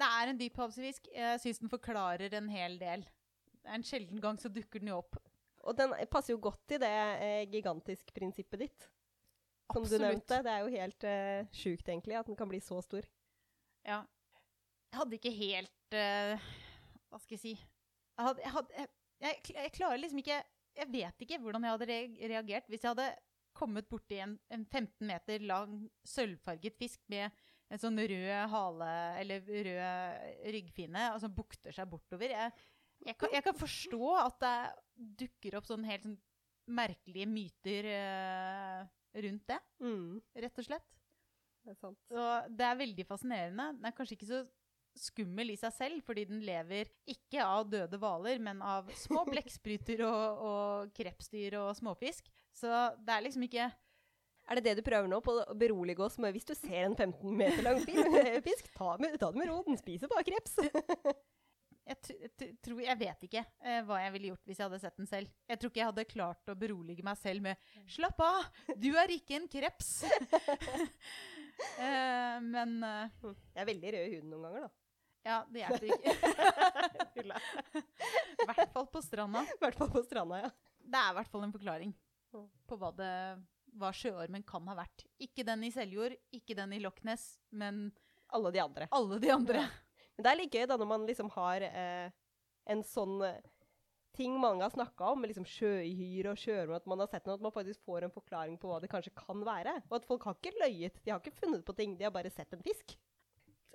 det er en dyphavsfisk. Jeg syns den forklarer en hel del. Det er en sjelden gang så dukker den jo opp. Og den passer jo godt i det eh, gigantisk-prinsippet ditt. Som du Absolutt. nevnte. Det er jo helt eh, sjukt, egentlig, at den kan bli så stor. Ja. Jeg hadde ikke helt eh, Hva skal jeg si Jeg, hadde, jeg, hadde, jeg, jeg, klarer liksom ikke Jeg vet ikke hvordan jeg hadde reagert hvis jeg hadde kommet borti en, en 15 meter lang sølvfarget fisk med en sånn rød hale eller rød ryggfinne, og som bukter seg bortover. Jeg, kan, jeg kan forstå at det dukker opp sånn helt sånn merkelige myter uh, rundt det, Mm, rett og slett. det er sant. Så det er veldig fascinerende. Det er kanskje ikke så skummel i seg selv, fordi den lever ikke av døde hvaler, men av små blekkspruter og, og krepsdyr og småfisk. Så det er liksom ikke Er det det du prøver nå, på å berolige oss med hvis du ser en 15 meter lang fisk, ta, med, ta det med ro, den spiser bare kreps. Jeg, tror, jeg vet ikke eh, hva jeg ville gjort hvis jeg hadde sett den selv. Jeg tror ikke jeg hadde klart å berolige meg selv med 'slapp av, du er ikke en kreps'. eh, men eh, Jeg er veldig rød i huden noen ganger, da. Ja, det hjelper ikke. I hvert fall på stranda. I hvert fall på stranda, ja. Det er i hvert fall en forklaring Mm. på hva, det, hva sjøormen kan ha vært. Ikke den i Seljord, ikke den i Loch Ness, men Alle de andre. alle de andre. Men det er litt gøy da, når man liksom har eh, en sånn eh, ting mange har snakka om, med liksom sjøhyre og sjøorm, at man har sett noe, at man faktisk får en forklaring på hva det kanskje kan være. Og at folk har ikke løyet, de har ikke funnet på ting, de har bare sett en fisk.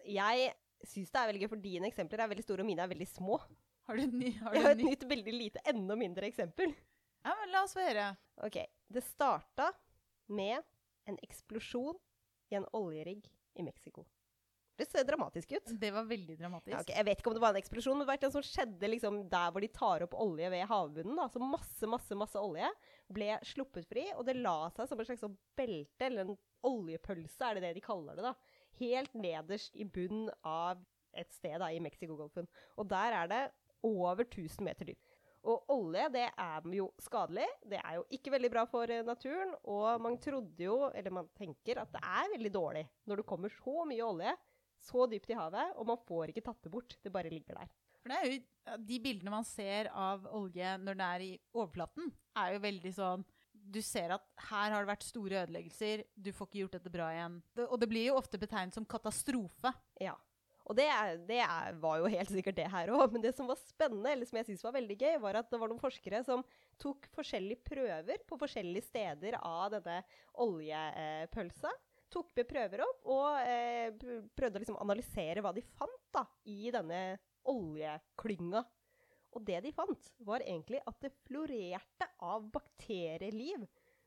Jeg syns det er veldig gøy, for dine eksempler er veldig store, og mine er veldig små. Har du, ny, har Jeg har et nytt, veldig lite, enda mindre eksempel. Ja, men la oss høre. Ok, det starta med en eksplosjon i en oljerigg i Mexico. Det ser dramatisk ut. Det var veldig dramatisk. Ja, okay. Jeg vet ikke om det var en eksplosjon, men det var et som skjedde liksom der hvor de tar opp olje ved havbunnen. Da. Så masse, masse, masse olje ble sluppet fri, og det la seg som et slags sånn belte, eller en oljepølse, er det det de kaller det, da. Helt nederst i bunnen av et sted da, i Mexicogolfen. Og der er det over 1000 meter dypt. Og olje, det er jo skadelig. Det er jo ikke veldig bra for eh, naturen. Og man trodde jo, eller man tenker, at det er veldig dårlig når det kommer så mye olje så dypt i havet, og man får ikke tatt det bort. Det bare ligger der. For det er jo, de bildene man ser av olje når den er i overflaten, er jo veldig sånn Du ser at her har det vært store ødeleggelser, du får ikke gjort dette bra igjen. Det, og det blir jo ofte betegnet som katastrofe. Ja. Og det, det var jo helt sikkert det her òg. Men det som var spennende, eller som jeg syntes var veldig gøy, var at det var noen forskere som tok forskjellige prøver på forskjellige steder av denne oljepølsa. Tok med prøver opp og eh, prøvde å liksom analysere hva de fant da, i denne oljeklynga. Og det de fant, var egentlig at det florerte av bakterieliv.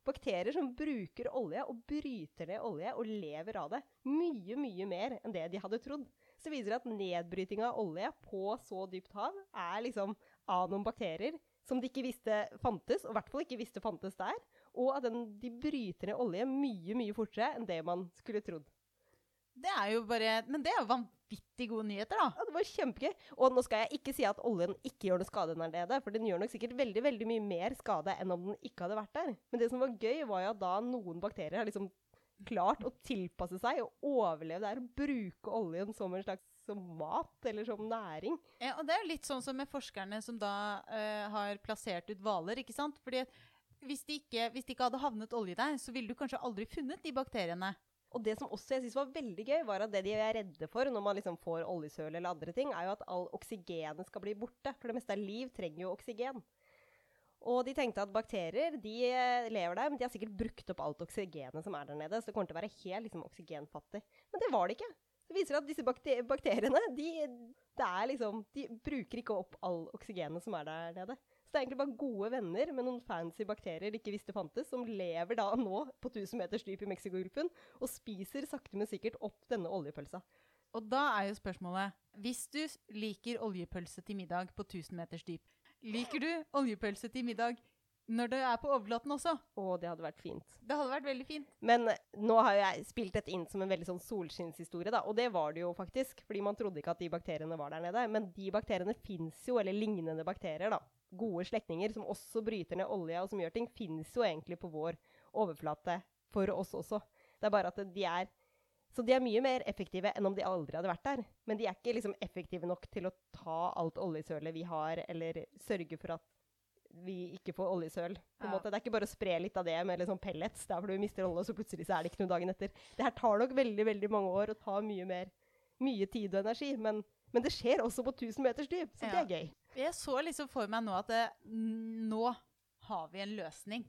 Bakterier som bruker olje og bryter ned olje og lever av det. Mye, mye mer enn det de hadde trodd. Så viser det at nedbryting av olje på så dypt hav er liksom av noen bakterier som de ikke visste fantes, og i hvert fall ikke visste fantes der. Og at den, de bryter ned olje mye, mye fortere enn det man skulle trodd. Det er jo bare Men det er jo vanvittig gode nyheter, da. Ja, det var kjempegøy. Og nå skal jeg ikke si at oljen ikke gjør noe skade der nede, for den gjør nok sikkert veldig veldig mye mer skade enn om den ikke hadde vært der. Men det som var gøy, var jo at da noen bakterier har liksom klart å tilpasse seg og overleve der og bruke oljen som en slags som mat eller som næring. Ja, og det er litt sånn som med forskerne som da uh, har plassert ut hvaler, ikke sant? Fordi hvis de, ikke, hvis de ikke hadde havnet olje der, så ville du kanskje aldri funnet de bakteriene. Og det som også jeg synes var veldig gøy, var at det de er redde for når man liksom får oljesøl eller andre ting, er jo at all oksygenet skal bli borte. For det meste av liv trenger jo oksygen. Og de tenkte at bakterier de eh, lever der, men de har sikkert brukt opp alt oksygenet som er der nede. Så det kommer til å være helt liksom, oksygenfattig. Men det var det ikke. Det viser at disse bakter bakteriene de, liksom, de bruker ikke opp all oksygenet som er der nede. Så det er egentlig bare gode venner med noen fancy bakterier de ikke visste fantes, som lever da nå på 1000 meters dyp i Mexicogolfen og spiser sakte, men sikkert opp denne oljepølsa. Og da er jo spørsmålet Hvis du liker oljepølse til middag på 1000 meters dyp, liker du oljepølse til middag når det er på overflaten også? Å, det hadde vært fint. Det hadde vært veldig fint. Men nå har jeg spilt dette inn som en veldig sånn solskinnshistorie, da. Og det var det jo faktisk, fordi man trodde ikke at de bakteriene var der nede. Men de bakteriene fins jo, eller lignende bakterier, da. Gode slektninger som også bryter ned olje og som gjør ting, fins jo egentlig på vår overflate for oss også. Det er bare at de er så de er mye mer effektive enn om de aldri hadde vært der. Men de er ikke liksom effektive nok til å ta alt oljesølet vi har, eller sørge for at vi ikke får oljesøl. på en ja. måte. Det er ikke bare å spre litt av det med liksom pellets, der hvor du mister olje, og så plutselig så er det ikke noe dagen etter. Det her tar nok veldig veldig mange år og tar mye mer mye tid og energi. Men, men det skjer også på 1000 meters dyp, så ja. det er gøy. Jeg så liksom for meg nå at det, nå har vi en løsning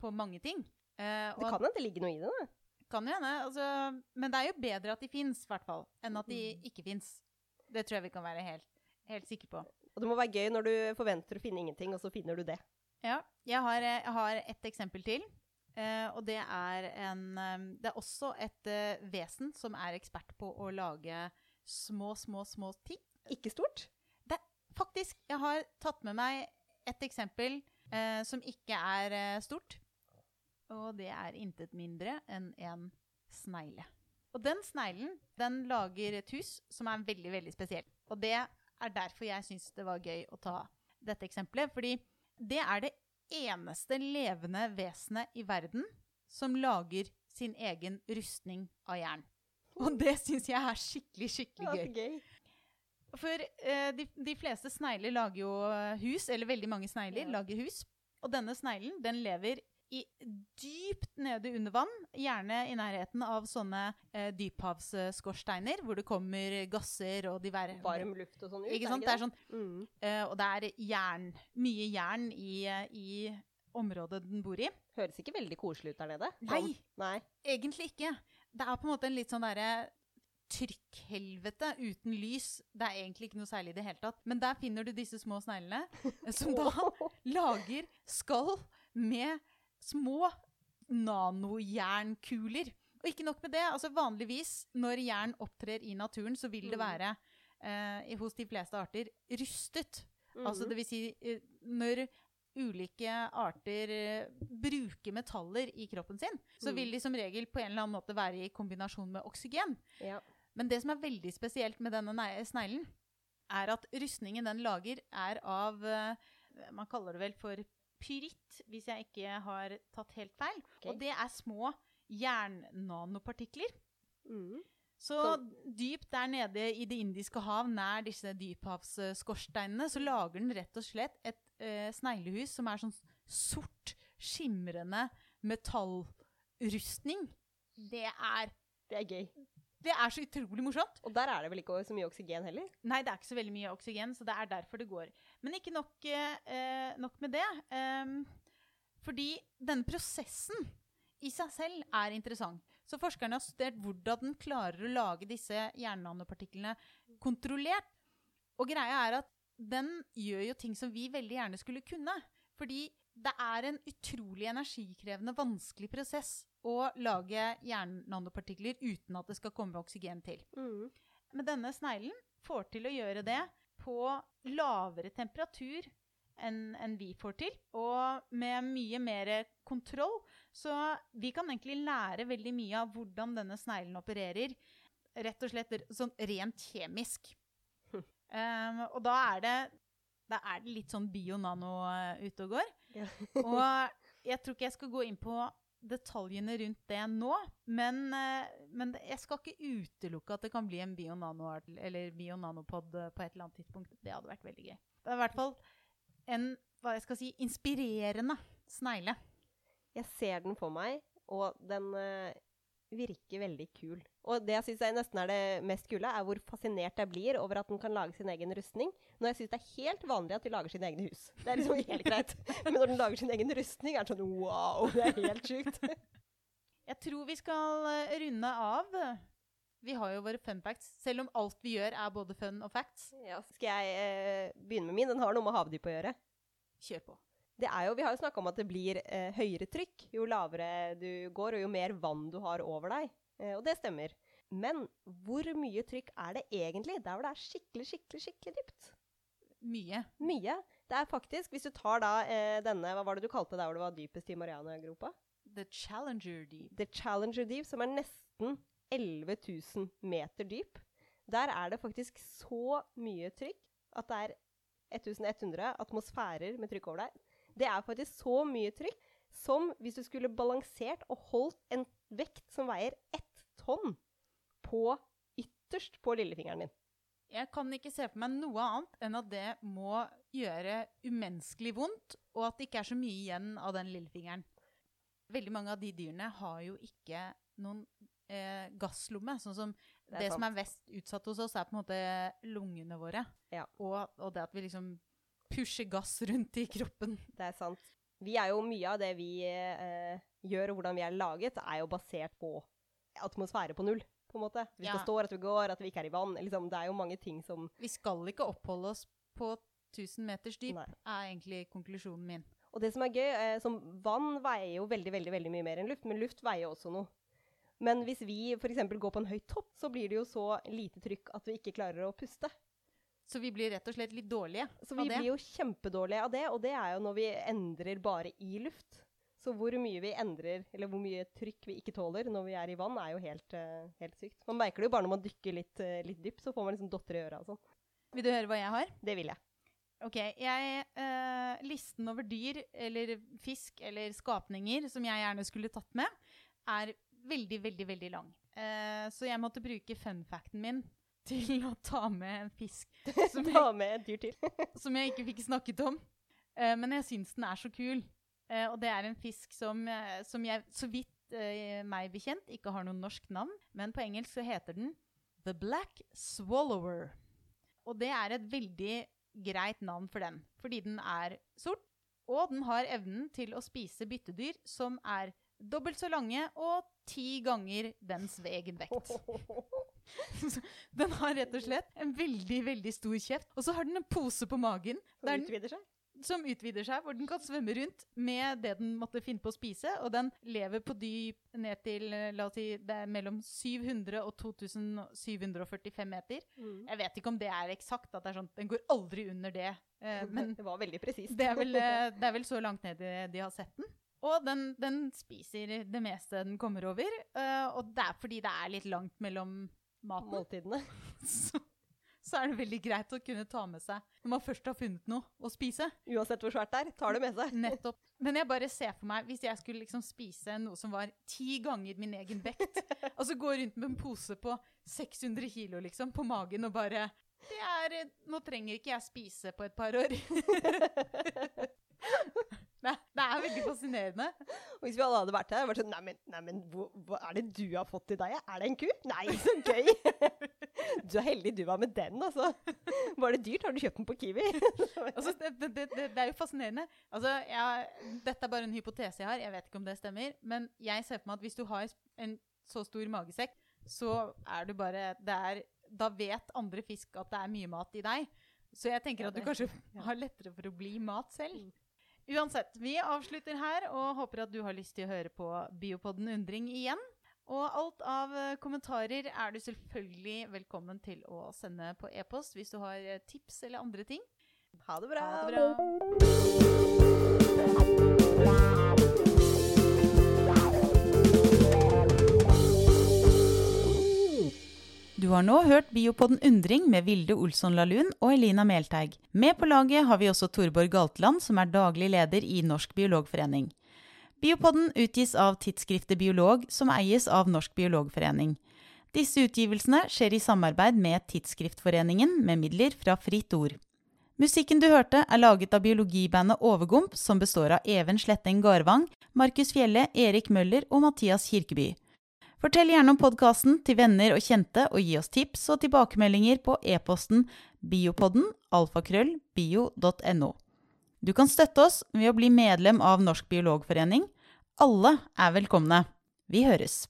på mange ting. Eh, det kan hende det ligger noe i det. da. Kan jo hende. Altså, men det er jo bedre at de fins, enn at de mm. ikke fins. Det tror jeg vi kan være helt, helt sikre på. Og det må være gøy når du forventer å finne ingenting, og så finner du det. Ja. Jeg har, jeg har et eksempel til. Uh, og det er en um, Det er også et uh, vesen som er ekspert på å lage små, små, små ting. Ikke stort? Faktisk. Jeg har tatt med meg et eksempel eh, som ikke er stort. Og det er intet mindre enn en snegle. Og den sneglen den lager et hus som er veldig, veldig spesielt. Og det er derfor jeg syns det var gøy å ta dette eksempelet. Fordi det er det eneste levende vesenet i verden som lager sin egen rustning av jern. Og det syns jeg er skikkelig, skikkelig gøy. For eh, de, de, fleste snegler lager jo hus, eller veldig mange snegler ja. lager hus. Og denne sneglen den lever i, dypt nede under vann, gjerne i nærheten av sånne eh, dyphavsskorsteiner, hvor det kommer gasser og diverse Varm luft og sånn ut? Ikke sant? Det er sånn, mm. eh, og det er jern, mye jern i, i, området den bor i. Høres ikke veldig koselig ut der nede. Sånn. Nei, Nei, egentlig ikke. Det er på en måte en litt sånn derre trykkhelvete uten lys. Det er egentlig ikke noe særlig i det hele tatt. Men der finner du disse små sneglene, som da lager skall med små nanojernkuler. Og ikke nok med det. altså Vanligvis når jern opptrer i naturen, så vil det mm. være eh, hos de fleste arter rustet. Mm. Altså det vil si eh, når ulike arter eh, bruker metaller i kroppen sin, så vil mm. de som regel på en eller annen måte være i kombinasjon med oksygen. Ja. Men det som er veldig spesielt med denne sneglen, er at rustningen den lager, er av eh, Man kaller det vel for pyritt, hvis jeg ikke har tatt helt feil. Okay. Og det er små jernnanopartikler. Mm. Så, så dypt der nede i Det indiske hav, nær disse dyphavsskorsteinene, så lager den rett og slett et uh, sneglehus som er sånn sort, skimrende metallrustning. Det er Det er gøy. Det er så utrolig morsomt. Og der er det vel ikke så mye oksygen heller? Nei, det er ikke så veldig mye oksygen, så det er derfor det går. Men ikke nok, eh, nok med det. Um, fordi denne prosessen i seg selv er interessant. Så forskerne har studert hvordan den klarer å lage disse jernnanopartiklene kontrollert. Og greia er at den gjør jo ting som vi veldig gjerne skulle kunne. Fordi det er en utrolig energikrevende, vanskelig prosess å lage jernnanopartikler uten at det skal komme oksygen til. Mm. Men denne sneglen får til å gjøre det på lavere temperatur enn en vi får til, og med mye mer kontroll. Så vi kan egentlig lære veldig mye av hvordan denne sneglen opererer. rett og slett sånn rent kjemisk. Um, og da er det, da er det litt sånn bio-nano eh, ute og går. Ja. Og jeg tror ikke jeg skal gå inn på detaljene rundt det nå, men, eh, men jeg skal ikke utelukke at det kan bli en bio-nano eller bio-nanopod eh, på et eller annet tidspunkt. Det hadde vært veldig gøy. Det er i hvert fall en hva jeg skal si, inspirerende snegle. Jeg ser den for meg, og den eh, virker veldig kul. Og det jeg syns nesten er det mest kule, er hvor fascinert jeg blir over at den kan lage sin egen rustning. Når jeg syns det er helt vanlig at de lager sine egne hus. Det er liksom helt greit. Men når den lager sin egen rustning, er det sånn wow, det er helt sjukt. Jeg tror vi skal eh, runde av. Vi har jo våre fun facts, selv om alt vi gjør er både fun og facts. Ja, skal jeg eh, begynne med min? Den har noe med havdyp å gjøre. Kjør på. Det er jo, vi har jo snakka om at det blir eh, høyere trykk jo lavere du går, og jo mer vann du har over deg. Eh, og det stemmer. Men hvor mye trykk er det egentlig der hvor det er skikkelig, skikkelig, skikkelig dypt? Mye. Mye. Det er faktisk, hvis du tar da eh, denne, hva var det du kalte der hvor det var dypest i Mariana-gropa? The Challenger Deep. The Challenger Deep, som er nesten 11 000 meter dyp. Der er det faktisk så mye trykk at det er 1100 atmosfærer med trykk over deg. Det er faktisk så mye trykk som hvis du skulle balansert og holdt en vekt som veier ett tonn på ytterst på lillefingeren din. Jeg kan ikke se for meg noe annet enn at det må gjøre umenneskelig vondt, og at det ikke er så mye igjen av den lillefingeren. Veldig mange av de dyrene har jo ikke noen eh, gasslomme. Sånn som det, det som er mest utsatt hos oss, er på en måte lungene våre. Ja. Og, og det at vi liksom pusher gass rundt i kroppen. Det er sant. Vi er jo mye av det vi eh, gjør, og hvordan vi er laget, er jo basert på atmosfære på null. på en måte. Vi Ja. skal stå, at vi går, at vi ikke er i vann. Liksom, det er jo mange ting som Vi skal ikke oppholde oss på 1000 meters dyp, Nei. er egentlig konklusjonen min. Og det som er gøy, eh, som vann veier jo veldig, veldig, veldig mye mer enn luft, men luft veier også noe. Men hvis vi f.eks. går på en høy topp, så blir det jo så lite trykk at vi ikke klarer å puste. Så vi blir rett og slett litt dårlige Så av vi blir jo kjempedårlige av det, og det er jo når vi endrer bare i luft. Så hvor mye vi endrer, eller hvor mye trykk vi ikke tåler når vi er i vann, er jo helt, eh, helt sykt. Man merker det jo bare når man dykker litt, uh, litt dypt, så får man liksom dotter i øra og sånn. Vil du høre hva jeg har? Det vil jeg. Ok, jeg, eh, Listen over dyr eller fisk eller skapninger som jeg gjerne skulle tatt med, er veldig, veldig veldig lang. Eh, så jeg måtte bruke funfacten min til å ta med en fisk som jeg, Ta med et dyr til. som jeg ikke fikk snakket om. Uh, men jeg syns den er så kul. Uh, og det er en fisk som, eh, som jeg, så vidt meg bekjent, ikke har noe norsk navn. Men på engelsk så heter den The Black Swallower. Og det er et veldig greit navn for den, fordi den er sort, og den har evnen til å spise byttedyr som er dobbelt så lange og ti ganger dens egen vekt. Den har rett og slett en veldig veldig stor kjeft. Og så har den en pose på magen Som der den, utvider seg. som utvider seg, hvor den kan svømme rundt med det den måtte finne på å spise. Og den lever på dyp ned til eh, la oss si, det er mellom 700 og 2745 meter. Mm. Jeg vet ikke om det er eksakt, at det er sånn, den går aldri under det. eh, men det var veldig presist. det er, vel, eh, det er vel så langt ned de, har sett den. Og den, den spiser det meste den kommer over. og det er fordi det er litt langt mellom maten. Måltidene. Så, så er det veldig greit å kunne ta med seg når man først har funnet noe å spise. Uansett hvor svært det er, tar det med seg. Nettopp. Men jeg bare ser for meg, hvis jeg skulle liksom spise noe som var ti ganger min egen vekt, og så gå rundt med en pose på 600 kilo liksom, på magen og bare det er, Nå trenger ikke jeg spise på et par år. det, det er veldig fascinerende. Og hvis vi alle hadde vært her, hadde vært sånn Neimen, nei, hva, hva er det du har fått til deg? Er det en ku? Nei, så gøy! Du er heldig du var med den, altså. Var det dyrt? Har du kjøpt den på Kiwi? Altså, det, det, det, er jo fascinerende. Altså, jeg, dette er bare en hypotese jeg har, jeg vet ikke om det stemmer. Men jeg ser for meg at hvis du har en så stor magesekk, så er du bare det er, Da vet andre fisk at det er mye mat i deg. Så jeg tenker at du kanskje har lettere for å bli mat selv. Uansett, vi avslutter her og håper at du har lyst til å høre på Biopodden Undring igjen. Og alt av eh, kommentarer er du selvfølgelig velkommen til å sende på e-post hvis du har eh, tips eller andre ting. Ha det bra. Ha det har nå hørt Biopodden Undring med Vilde Olsson Lahlun og Elina Melteig. Med på laget har vi også Torborg Galtland, som er daglig leder i Norsk biologforening. Biopodden utgis av tidsskriftet Biolog, som eies av Norsk biologforening. Disse utgivelsene skjer i samarbeid med Tidsskriftforeningen med midler fra Fritt Ord. Musikken du hørte, er laget av biologibandet Overgump, som består av Even Sletteng Garvang, Markus Fjelle, Erik Møller og Mathias Kirkeby. Fortell gjerne om podkasten til venner og kjente, og gi oss tips og tilbakemeldinger på e-posten biopodden alfakrøll bio.no. Du kan støtte oss ved å bli medlem av Norsk biologforening. Alle er velkomne. Vi høres.